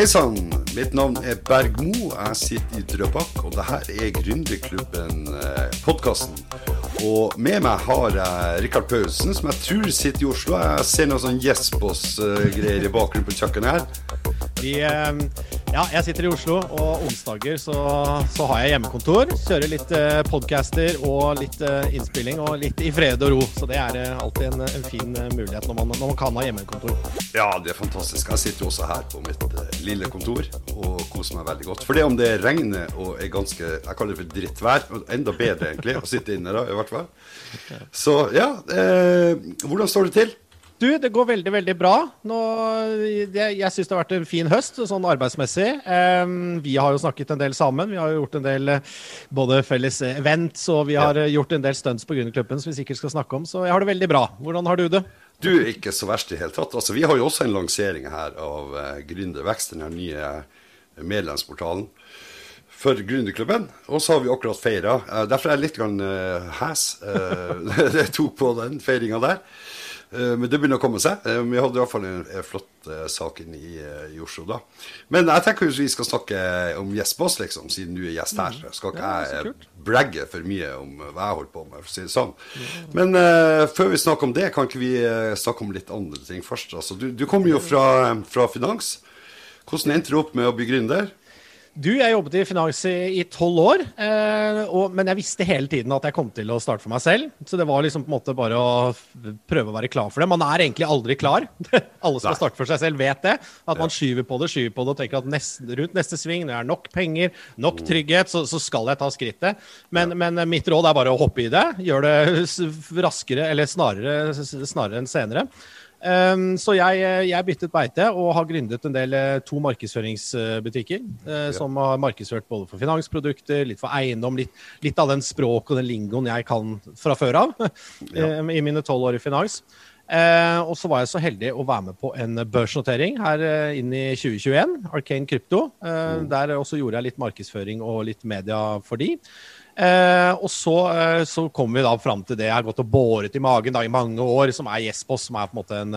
Hei sann, mitt navn er Bergmo. Jeg sitter i Drøbak, og det her er Gründerklubben, eh. Og med meg har jeg Rikard Paulsen, som jeg tror sitter i Oslo. Jeg ser noen sånn Jespos-greier i bakgrunnen på kjøkkenet her. Vi, eh, ja, jeg sitter i Oslo, og onsdager så, så har jeg hjemmekontor. Kjører litt eh, podcaster og litt eh, innspilling, og litt i fred og ro. Så det er eh, alltid en, en fin eh, mulighet når man, når man kan ha hjemmekontor. Ja, det er fantastisk. Jeg sitter jo også her på mitt eh, lille kontor og koser meg veldig godt. For det om det regner og er ganske Jeg kaller det for drittvær. Enda bedre, egentlig, å sitte inne da, i hvert fall. Så ja, eh, hvordan står det til? Du, det går veldig, veldig bra. Nå, det, jeg syns det har vært en fin høst, sånn arbeidsmessig. Eh, vi har jo snakket en del sammen. Vi har jo gjort en del eh, både felles events, og vi har eh, gjort en del stunts på Grünerklubben som vi sikkert skal snakke om. Så jeg har det veldig bra. Hvordan har du det? Du, ikke så verst i hele tatt. Altså, vi har jo også en lansering her av uh, Gründervekst, den nye medlemsportalen for Gründerklubben. Og så har vi akkurat feira. Derfor er jeg litt grann, hes. Jeg tok på den feiringa der. Uh, men det begynner å komme seg. Uh, vi hadde i hvert fall en, flott uh, sak i, i, Oslo da. Men jeg tenker vi skal snakke om Jespås, liksom, siden du er gjest her. Skal ikke jeg bragge for mye om hva jeg holder på med, for å si det sånn. Men før vi snakker om det, kan ikke vi snakke om litt andre ting først? Altså, du, du kommer jo fra, fra finans. Hvordan endte du opp med å bli gründer? Du, jeg jobbet i finans i tolv år, eh, og, men jeg visste hele tiden at jeg kom til å starte for meg selv. Så det var liksom på en måte bare å prøve å være klar for det. Man er egentlig aldri klar. Alle som startet for seg selv, vet det. At man skyver på det, skyver på det og tenker at nest, rundt neste sving, når det er nok penger, nok trygghet, så, så skal jeg ta skrittet. Men, men mitt råd er bare å hoppe i det. Gjør det raskere, eller snarere, snarere enn senere. Um, så jeg, jeg byttet beite og har gründet en del eh, to markedsføringsbutikker. eh, Som har markedsført både for finansprodukter, litt for eiendom, litt, litt av den språk og den lingoen jeg kan fra før av eh, i mine tolv år i finans. Uh, og så var jeg så heldig å være med på en børsnotering her uh, inn i 2021, Arcane Crypto. Mm. Der også gjorde jeg litt markedsføring og litt media for de. Eh, og så, eh, så kommer vi da fram til det jeg har gått og båret i magen da, i mange år, som er Jespos, som er på en måte en,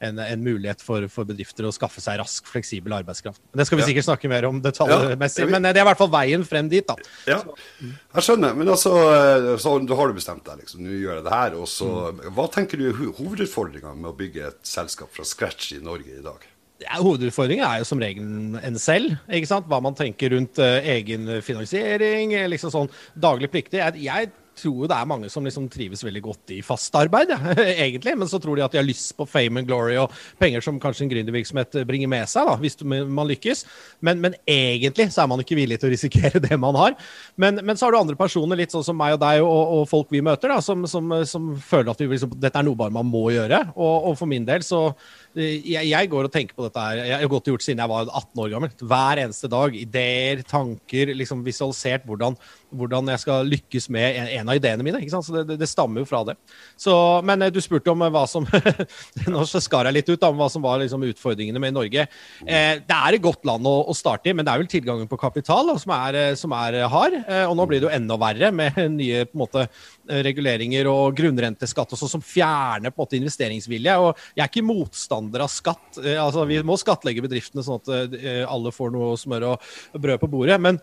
en, en mulighet for, for bedrifter å skaffe seg rask, fleksibel arbeidskraft. Det skal vi Ja. sikkert snakke mer om detaljmessig, Ja, men eh, det er i hvert fall veien frem dit. da. Ja, jeg skjønner. Men altså, eh, så da har du bestemt deg, liksom. Nå gjør jeg det her. Og så, hva tenker du er ho- hovedutfordringa med å bygge et selskap fra scratch i Norge i dag? Hovedutfordringen er jo som regel en selv. ikke sant? Hva man tenker rundt uh, egen finansiering, eh, liksom sånn daglig pliktig. Jeg, jeg tror det er mange som liksom trives veldig godt i fast arbeid, ja, egentlig. Men så tror de at de har lyst på fame and glory og penger som kanskje en gründervirksomhet bringer med seg, da, hvis man lykkes. Men, men egentlig så er man ikke villig til å risikere det man har. Men, men så har du andre personer, litt sånn som meg og deg og, og folk vi møter, da, som, som, som føler at vi, liksom, dette er noe bare man må gjøre. Og, og for min del så eh, jeg, jeg går og tenker på dette her. Jeg har og gjort siden jeg var 18 år gammel. Hver eneste dag. Ideer, tanker, liksom visualisert hvordan, hvordan jeg skal lykkes med en, en av ideene mine. ikke sant? Så det, det, det stammer jo fra det. Så, men eh, du spurte om eh, hva som Nå skar jeg litt ut om hva som var liksom utfordringene med Norge. Eh, det er et godt land å, å starte i, men det er vel tilgangen på kapital da, som, er, eh, som er eh, hard. Eh, og nå blir det jo enda verre med nye på en måte, eh, reguleringer og grunnrenteskatt og sånn som fjerner på en måte investeringsvilje. Og jeg er ikke motstander av skatt. Eh, altså Vi må skattlegge bedriftene sånn at eh, alle får noe smør og brød på bordet. men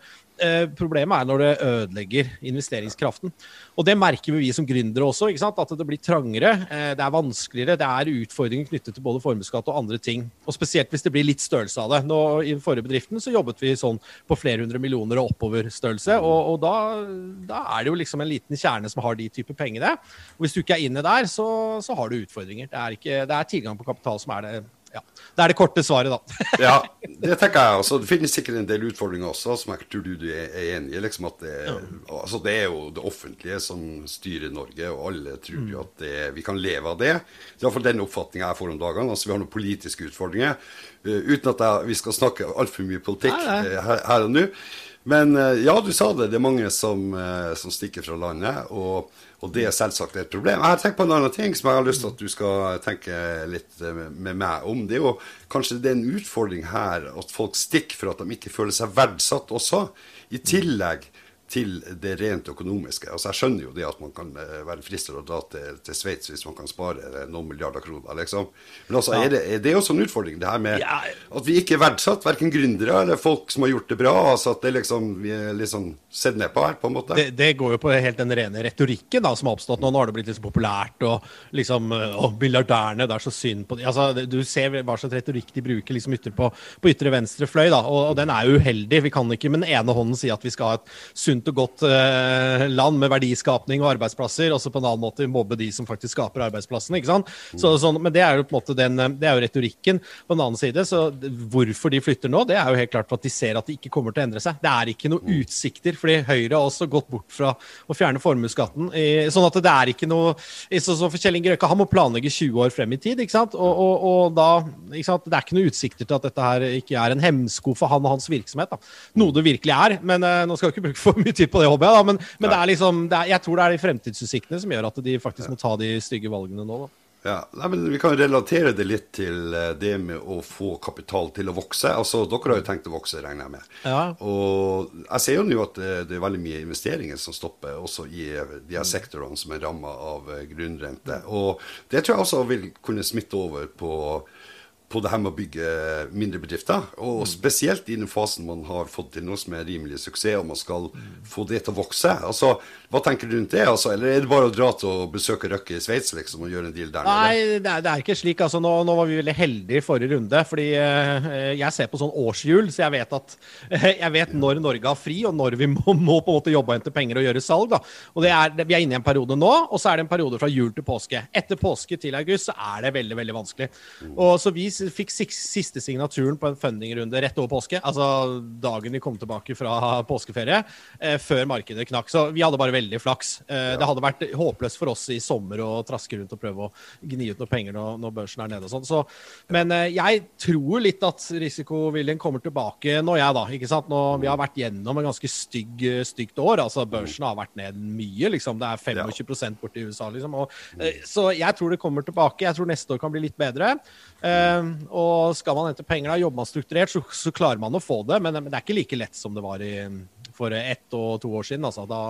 problemet er når det ødelegger investeringskraften. Og det merker vi som gründere også. At det blir trangere, eh, det er vanskeligere. Det er utfordringer knyttet til både formuesskatt og andre ting. Og spesielt hvis det blir litt størrelse av det. Nå, I den forrige bedriften så jobbet vi sånn på flere hundre millioner og oppover størrelse. Og, da, da er det jo liksom en liten kjerne som har de type pengene. Og hvis du ikke er inne der, så, så har du utfordringer. Det er, ikke, det er tilgang på kapital som er det ja, Det er det korte svaret, da. Ja, det tenker jeg også. Det finnes sikkert en del utfordringer også, som jeg tror du du er er enig i. Liksom at det, altså det er jo det offentlige som styrer Norge, og alle tror jo at det, vi kan leve av det. Det er iallfall den oppfatninga jeg får om dagene. Altså Vi har noen politiske utfordringer. Uh, uten at jeg, vi skal snakke altfor mye politikk eh, her, her og nå. Men eh, ja, du sa det. Det er mange som, eh, som stikker fra landet. Og, og det er selvsagt et problem. Jeg har tenkt på en annen ting som jeg har lyst til at du skal tenke litt eh, med meg om. Det er jo kanskje det er en utfordring her at folk stikker for at de ikke føler seg verdsatt også. I tillegg til det rent økonomiske. Altså Jeg skjønner jo det at man kan eh, være fristet å dra til, til Sveits hvis man kan spare eh, noen milliarder kroner. liksom. Men altså, er, det, er det også en utfordring, det her med at vi ikke er verdsatt, verken gründere eller folk som har gjort det bra. altså At det liksom, vi er liksom sett ned på her, på en måte. Det, det går jo på helt den rene retorikken da, som har oppstått nå. Nå har det blitt litt så populært og liksom Å, milliardærene, det er så synd på de altså, Du ser hva slags retorikk de bruker liksom ytter på, på ytre venstre fløy, da. Og, og den er jo uheldig. Vi kan ikke med den ene hånden si at vi skal ha et sunt og godt eh, land med verdiskapning og arbeidsplasser, og så på en annen måte mobbe de som faktisk skaper arbeidsplassene. ikke sant? Så, sånn, men det er jo på en måte den, eh, det er jo retorikken. På den annen side, så hvorfor de flytter nå, det er jo helt klart for at de ser at det ikke kommer til å endre seg. Det er ikke noe utsikter, fordi Høyre har også gått bort fra å fjerne formuesskatten. Sånn at det er ikke noe så, så for Kjell Inge Røkke han må planlegge 20 år frem i tid, ikke sant? Og, og, og da ikke sant? Det er ikke noe utsikter til at dette her ikke er en hemsko for han og hans virksomhet. da. Noe det virkelig er. Men uh, nå skal jeg ikke bruke for mye tid på det, håper jeg. da, Men, men det er liksom, det er, jeg tror det er de fremtidsutsiktene som gjør at de faktisk må ta de stygge valgene nå. da. Ja, nei, men Vi kan relatere det litt til eh, det med å få kapital til å vokse. Altså, Dere har jo tenkt å vokse, regner jeg med. Ja. Og jeg ser jo nå at det, det er veldig mye investeringer som stopper, også i eh, de her sektorene som er ramma av eh, grunnrente. Og det tror jeg også vil kunne smitte over på på det her med å bygge mindre bedrifter. Og spesielt i den fasen man har fått til noe som er rimelig suksess, og man skal få det til å vokse. Altså, Hva tenker du rundt det? Altså, eller er det bare å dra til å besøke Røkke i Sveits liksom, og gjøre en deal der nede? Nei, det er, det er ikke slik. Altså, nå, nå var vi veldig heldige i forrige runde. fordi eh, jeg ser på sånn årshjul, så jeg vet at jeg vet når Norge har fri, og når vi må, må på en måte jobbe og hente penger og gjøre salg. da. Og det er, Vi er inne i en periode nå, og så er det en periode fra jul til påske. Etter påske til august så er det veldig veldig vanskelig. Og så Vi fikk siste signaturen på en fundingrunde rett over påske, altså dagen vi kom tilbake fra påskeferie, eh, før markedet knakk. Så vi hadde bare veldig flaks. Eh, Det hadde vært håpløst for oss i sommer å traske rundt og prøve å gni ut noe penger når, når børsen er nede og sånn. Så, men eh, jeg tror litt at risikoviljen kommer tilbake nå, jeg, da. ikke sant? Nå, vi har vært gjennom en ganske stygg, stygt år. altså Børsen har vært ned mye. liksom. Det er 25% borte i USA. liksom. Og, eh, så jeg tror det kommer tilbake. Jeg tror neste år kan bli litt bedre. Eh, og skal man hente penger, da, jobber man strukturert, så, så klarer man å få det. Men, men det er ikke like lett som det var i for ett og to år siden. Altså. Da,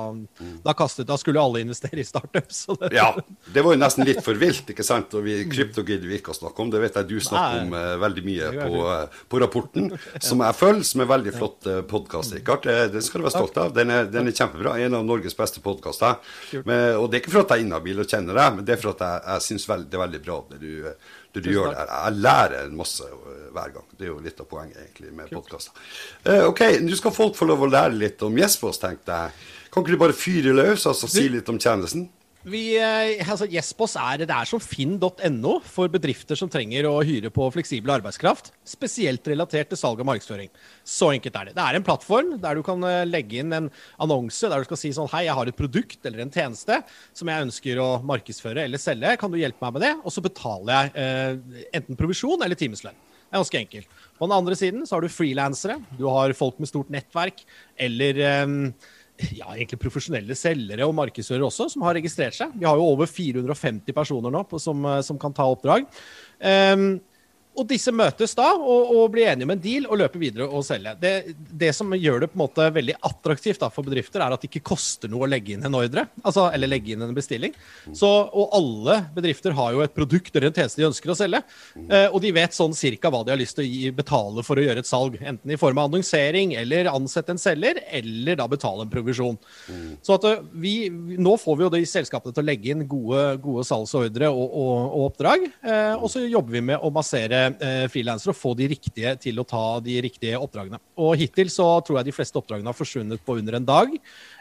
da, kastet, da skulle alle investere i startups. det- Ja, det var jo nesten litt for vilt, ikke sant? Og vi krypto vi ikke å snakke om. Det vet jeg du snakker om eh, veldig mye på, eh, på Rapporten, som jeg følger, som er veldig flott uh, podkast, Rikard. Eh, Den skal du være stolt av. Den er, den er kjempebra. En av Norges beste podkaster. Og det er ikke for at jeg er inhabil og kjenner deg, men det er for at jeg, jeg syns det er veldig bra det du, det du gjør der. Jeg lærer masse eh, hver gang. Det er jo litt av poenget egentlig med podkaster. ok, nå skal folk få lov å lære litt om Jespers, tenkte jeg. Kan ikke du bare fyre løs og altså, si litt om tjenesten? Vi, eh, altså Jespos er, det er som finn.no for bedrifter som trenger å hyre på fleksibel arbeidskraft. Spesielt relatert til salg og markedsføring. Så enkelt er det. Det er en plattform der du kan eh, legge inn en annonse der du skal si sånn Hei, jeg har et produkt eller en tjeneste som jeg ønsker å markedsføre eller selge. Kan du hjelpe meg med det? Og så betaler jeg eh, enten provisjon eller timeslønn. Det er ganske enkelt. På den andre siden så har du frilansere. Du har folk med stort nettverk eller eh, ja, egentlig profesjonelle selgere og markedsførere også, som har registrert seg. Vi har jo over 450 personer nå på, som, eh, som kan ta oppdrag. Um, og disse møtes da og, og blir enige om en deal og løper videre og selger. Det, det som gjør det på en måte veldig attraktivt da, for bedrifter, er at det ikke koster noe å legge inn en ordre. Altså, eller legge inn en bestilling. Så, og alle bedrifter har jo et produkt eller en tjeneste de ønsker å selge. Eh, og de vet sånn cirka hva de har lyst til å gi, betale for å gjøre et salg. Enten i form av annonsering eller ansette en selger, eller da betale en provisjon. Så at eh, vi, nå får vi jo de selskapene til å legge inn gode, gode salgsordre og, og, og oppdrag. Eh, og så jobber vi med å massere eh, frilansere og få de riktige til å ta de riktige oppdragene. Og hittil så tror jeg de fleste oppdragene har forsvunnet på under en dag.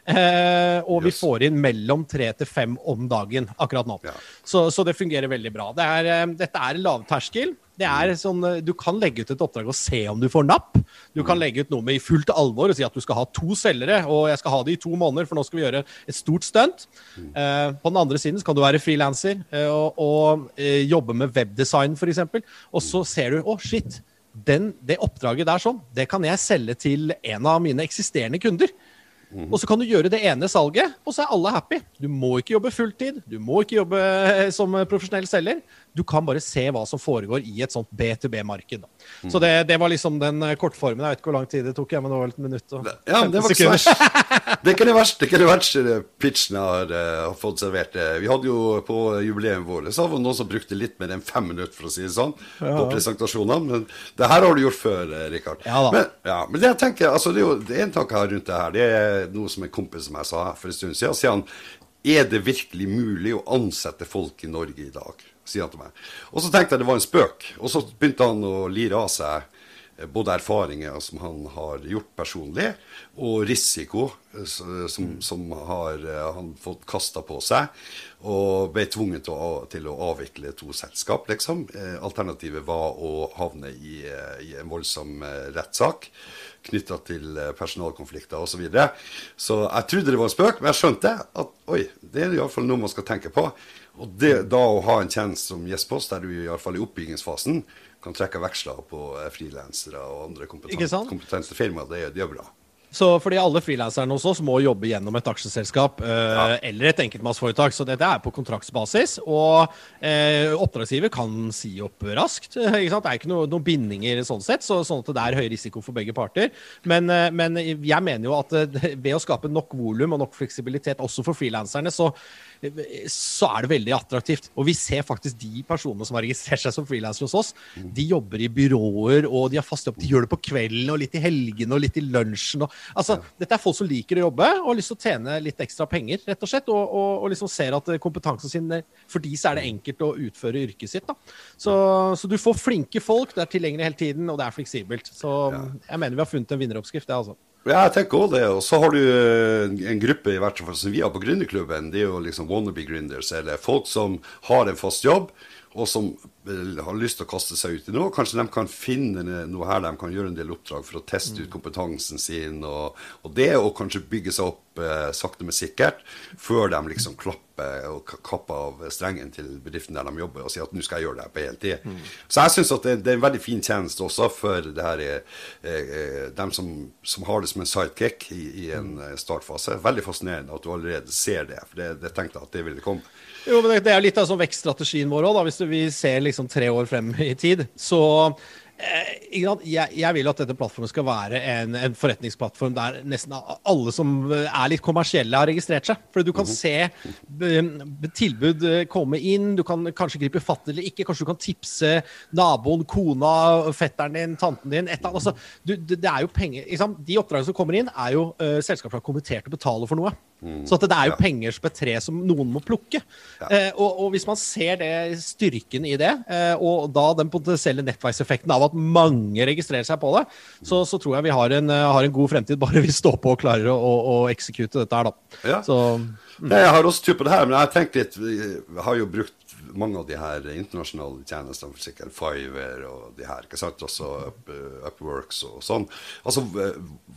Eh, og vi får inn mellom tre til fem om dagen akkurat nå. Ja. Så, så det fungerer veldig bra. Det er, eh, dette er lavterskel. Det er sånn, eh, Du kan legge ut et oppdrag og se om du får napp. Du kan legge ut noe med i fullt alvor og si at du skal ha to selgere, og jeg skal ha det i to måneder, for nå skal vi gjøre et stort stunt. Eh, på den andre siden så kan du være frilanser eh, og, og eh, jobbe med webdesign f.eks. Og så ser du å, shit, den, det oppdraget der sånn, det kan jeg selge til en av mine eksisterende kunder. Og så kan du gjøre det ene salget, og så er alle happy. Du må ikke jobbe fulltid, du må ikke jobbe eh, som profesjonell selger. Du kan bare se hva som foregår i et sånt B2B-marked. Mm. Så det, det, var liksom den eh, kortformen. Jeg vet ikke hvor lang tid det tok, men det var et minutt og ja, det var ikke så Det er ikke det verste, det er ikke det verste pitchen jeg har, uh, fått servert. Vi hadde jo på jubileet vårt så var det noen som brukte litt mer enn fem minutter, for å si det sånn, ja. på presentasjonene. Men det her har du gjort før, Rikard. Ja, men, ja, men det jeg tenker, altså, det er jo det er en tanke jeg har rundt det her. Det er noe som en kompis som jeg sa for en stund siden. sier han er det virkelig mulig å ansette folk i Norge i dag? Sier han til meg. Og så tenkte jeg det var en spøk. Og så begynte han å lire av seg både erfaringer som han har gjort personlig, og risiko eh, som, som har han har fått kasta på seg. Og ble tvunget til å, til å avvikle to selskap, liksom. Alternativet var å havne i, i en voldsom rettssak knytta til eh, personalkonflikter osv. Så, videre. så jeg trodde det var en spøk, men jeg skjønte at oi, det er iallfall noe man skal tenke på. Og det, da å ha en tjeneste som Gjestpost, der du iallfall i oppbyggingsfasen kan trekke veksler på eh, frilansere og andre kompetente firmaer, det, det er bra. Så fordi alle frilanserne hos oss må jobbe gjennom et aksjeselskap eh, ja. eller et enkeltmannsforetak. Så dette er på kontraktsbasis. Og eh, oppdragsgiver kan si opp raskt. Eh, det er ikke noen noe bindinger sånn sett, så, sånn at det er høy risiko for begge parter. Men, eh, men jeg mener jo at ved å skape nok volum og nok fleksibilitet også for frilanserne, så så er det veldig attraktivt. Og vi ser faktisk de personene som har registrert seg som frilansere hos oss, de jobber i byråer, og de har fast jobb. De gjør det på kvelden og litt i helgene og litt i lunsjen. Og, altså, Dette er folk som liker å jobbe og har lyst til å tjene litt ekstra penger, rett og slett. Og, og, og liksom ser at kompetansen sin For de så er det enkelt å utføre yrket sitt. da. Så, så du får flinke folk, det er tilgjengelig hele tiden, og det er fleksibelt. Så jeg mener vi har funnet en vinneroppskrift, det, altså. Ja, jeg tenker også det. Og så har du eh, en gruppe i hvert fall som vi har på gründerklubben. Det er jo liksom wannabe gründers, eller folk som har en fast jobb, og som har lyst til å kaste seg ut i noe. Kanskje de kan finne noe her de kan gjøre en del oppdrag for å teste ut kompetansen sin. Og, og det å kanskje bygge seg opp eh, sakte, men sikkert før de liksom klapper og kapper av strengen til bedriften der de jobber og sier at nå skal jeg gjøre det her på heltid. Mm. Så jeg syns det, det, er en veldig fin tjeneste også for det her, eh, eh, dem som, som, har det som en sidekick i, i en eh, startfase. Veldig fascinerende at du allerede ser det. For det, det tenkte jeg at det ville komme. Jo, men Det er litt av sånn vekststrategien vår òg, hvis vi ser liksom tre år frem i tid. Så jeg, jeg, vil at dette plattformen skal være en, en, forretningsplattform der nesten alle som er litt kommersielle, har registrert seg. For du kan mhm. se eh, tilbud eh, komme inn, du kan kanskje gripe fatt eller ikke. Kanskje du kan tipse naboen, kona, fetteren din, tanten din. et eller annet. Altså, du, det, det, er jo penger, De oppdragene som kommer inn, er jo uh, selskaper som har kommentert å betale for noe. Mm. Så det er jo ja. penger som et tre som noen må plukke. Ja. Eh, og, og, hvis man ser det, styrken i det, eh, og da den potensielle nettverkseffekten av at mange registrerer seg på det, så, så tror jeg vi har en, har en, god fremtid, bare vi står på og klarer å, å, å eksekute dette her, da. Ja. Så, mm. Jeg har også tro på det her, men jeg har tenkt litt Vi har jo brukt mange av de her internasjonale tjenestene, for sikkert Fiver og de her, ikke sant, også Up, Upworks og sånn. Altså,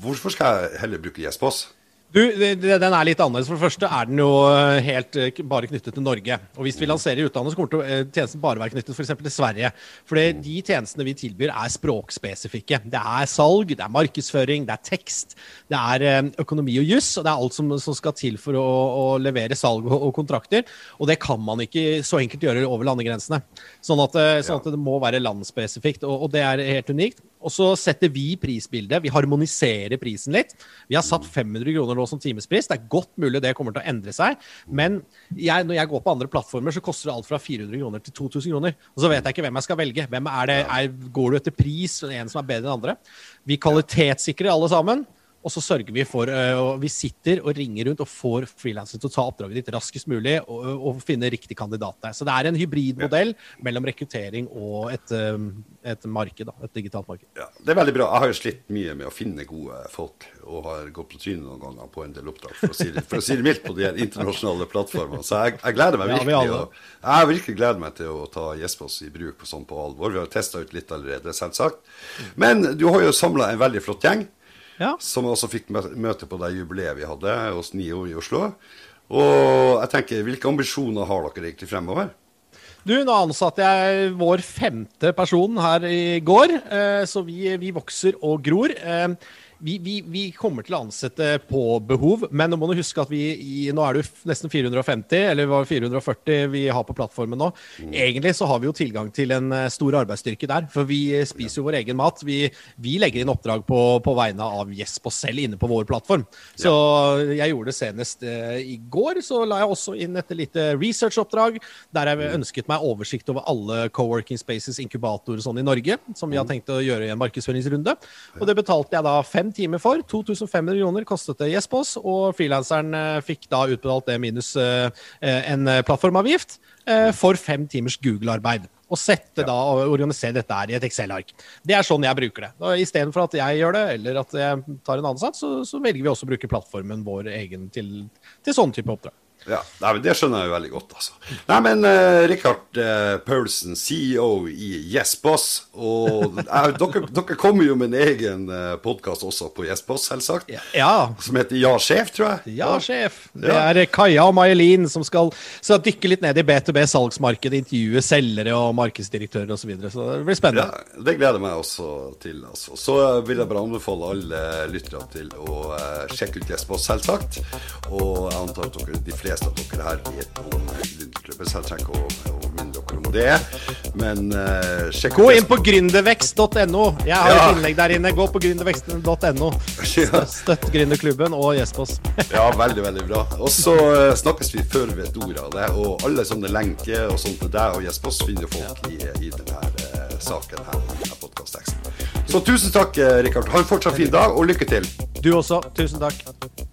hvorfor skal jeg heller bruke Jespas? Du, Den er litt annerledes. For det første er den jo eh, helt eh, bare knyttet til Norge. Og Hvis vi lanserer i utlandet, så kommer eh, tjenesten bare være knyttet f.eks. til Sverige. For de tjenestene vi tilbyr, er språkspesifikke. Det er salg, det er markedsføring, det er tekst, det er økonomi og juss. Og det er alt som, som skal til for å, å levere salg og, og, kontrakter. Og det kan man ikke så enkelt gjøre over landegrensene. Sånn at, sånn at det må være landspesifikt. og, og det er helt unikt. Og så setter vi prisbildet. Vi harmoniserer prisen litt. Vi har satt 500 kroner nå som timespris. Det er godt mulig det kommer til å endre seg. Men jeg, når jeg går på andre plattformer, så koster det alt fra 400 kroner til 2000 kroner. Og så vet jeg ikke hvem jeg skal velge. Hvem er det, er, går du etter pris? En som er bedre enn andre? Vi kvalitetssikrer alle sammen. Og så sørger vi for og Vi sitter og ringer rundt og får frilansere til å ta oppdraget ditt raskest mulig og, og, finne riktig kandidat der. Så det er en hybridmodell mellom rekruttering og et, um, et marked, et digitalt marked. Ja, det er veldig bra. Jeg har jo slitt mye med å finne gode folk, og har gått på trynet noen ganger på en del oppdrag, for å si det, for å si det mildt, på de internasjonale plattformene. Så jeg, jeg gleder meg virkelig. Ja, og, jeg virkelig gleder meg til å ta Jespos i bruk på sånn på alvor. Vi har testa ut litt allerede, selvsagt. Men du har jo samla en veldig flott gjeng ja. som også fikk møte på det jubileet vi hadde hos NIO i Oslo. Og jeg tenker, Hvilke ambisjoner har dere egentlig fremover? Du, Nå ansatte jeg vår femte person her i går, eh, så vi, vi vokser og gror. Eh, vi, vi, vi, kommer til å ansette på behov, men nå må du huske at vi i, nå er det jo nesten 450, eller var 440 vi har på plattformen nå. Mm. Egentlig så har vi jo tilgang til en eh, stor arbeidsstyrke der, for vi spiser jo vår egen mat. Vi, vi legger inn oppdrag på, på vegne av Jespo selv inne på vår plattform. Så jeg gjorde det senest uh, i går. Så la jeg også inn et lite researchoppdrag der jeg mm. ønsket meg oversikt over alle co-working spaces, inkubatorer sånn i Norge, som vi har mm. tenkt å gjøre i en markedsføringsrunde. Og det betalte jeg da fem timer for. 2500 kroner kostet det Jespås, og frilanseren eh, fikk da utbetalt det minus eh, eh, en plattformavgift for fem timers Google-arbeid. Og sette da og organisere dette her i et Excel-ark. Det er sånn jeg bruker det. Istedenfor at jeg gjør det, eller at jeg tar en annen sats, så, så velger vi også å bruke plattformen vår egen til, til sånn type oppdrag. Ja, nei, men Det skjønner jeg jo veldig godt. altså. Nei, men uh, Rikard uh, Paulsen, CEO i YesBoss. Og uh, dere, dere, kommer jo med en egen uh, podkast også på YesBoss, selvsagt. Ja. Som heter Ja, sjef, tror jeg. Ja, sjef. Det er Kaja og May-Elin som skal, skal, dykke litt ned i B2B salgsmarkedet, intervjue selgere og markedsdirektører osv. Så, videre. så det blir spennende. Ja, Det gleder jeg meg også til. altså. Så vil jeg bare anbefale alle lyttere til å sjekke ut YesBoss, selvsagt. Og jeg antar at dere de fleste fleste av dere her vet om gründerklubben, så jeg trenger ikke å, å minne dere om det. Men uh, sjekk Gå inn på gründervekst.no. Jeg har ja. et innlegg der inne. Gå på gründervekst.no. Støtt gründerklubben og Gjespås. ja, veldig, veldig bra. Og så uh, snakkes vi før vi vet ordet av det. Og alle sånne lenker og sånt til deg og Gjespås finner folk i, i denne uh, saken her. Podkastteksten. Så tusen takk, Rikard. Ha en fortsatt fin dag, og lykke til. Du også. Tusen takk.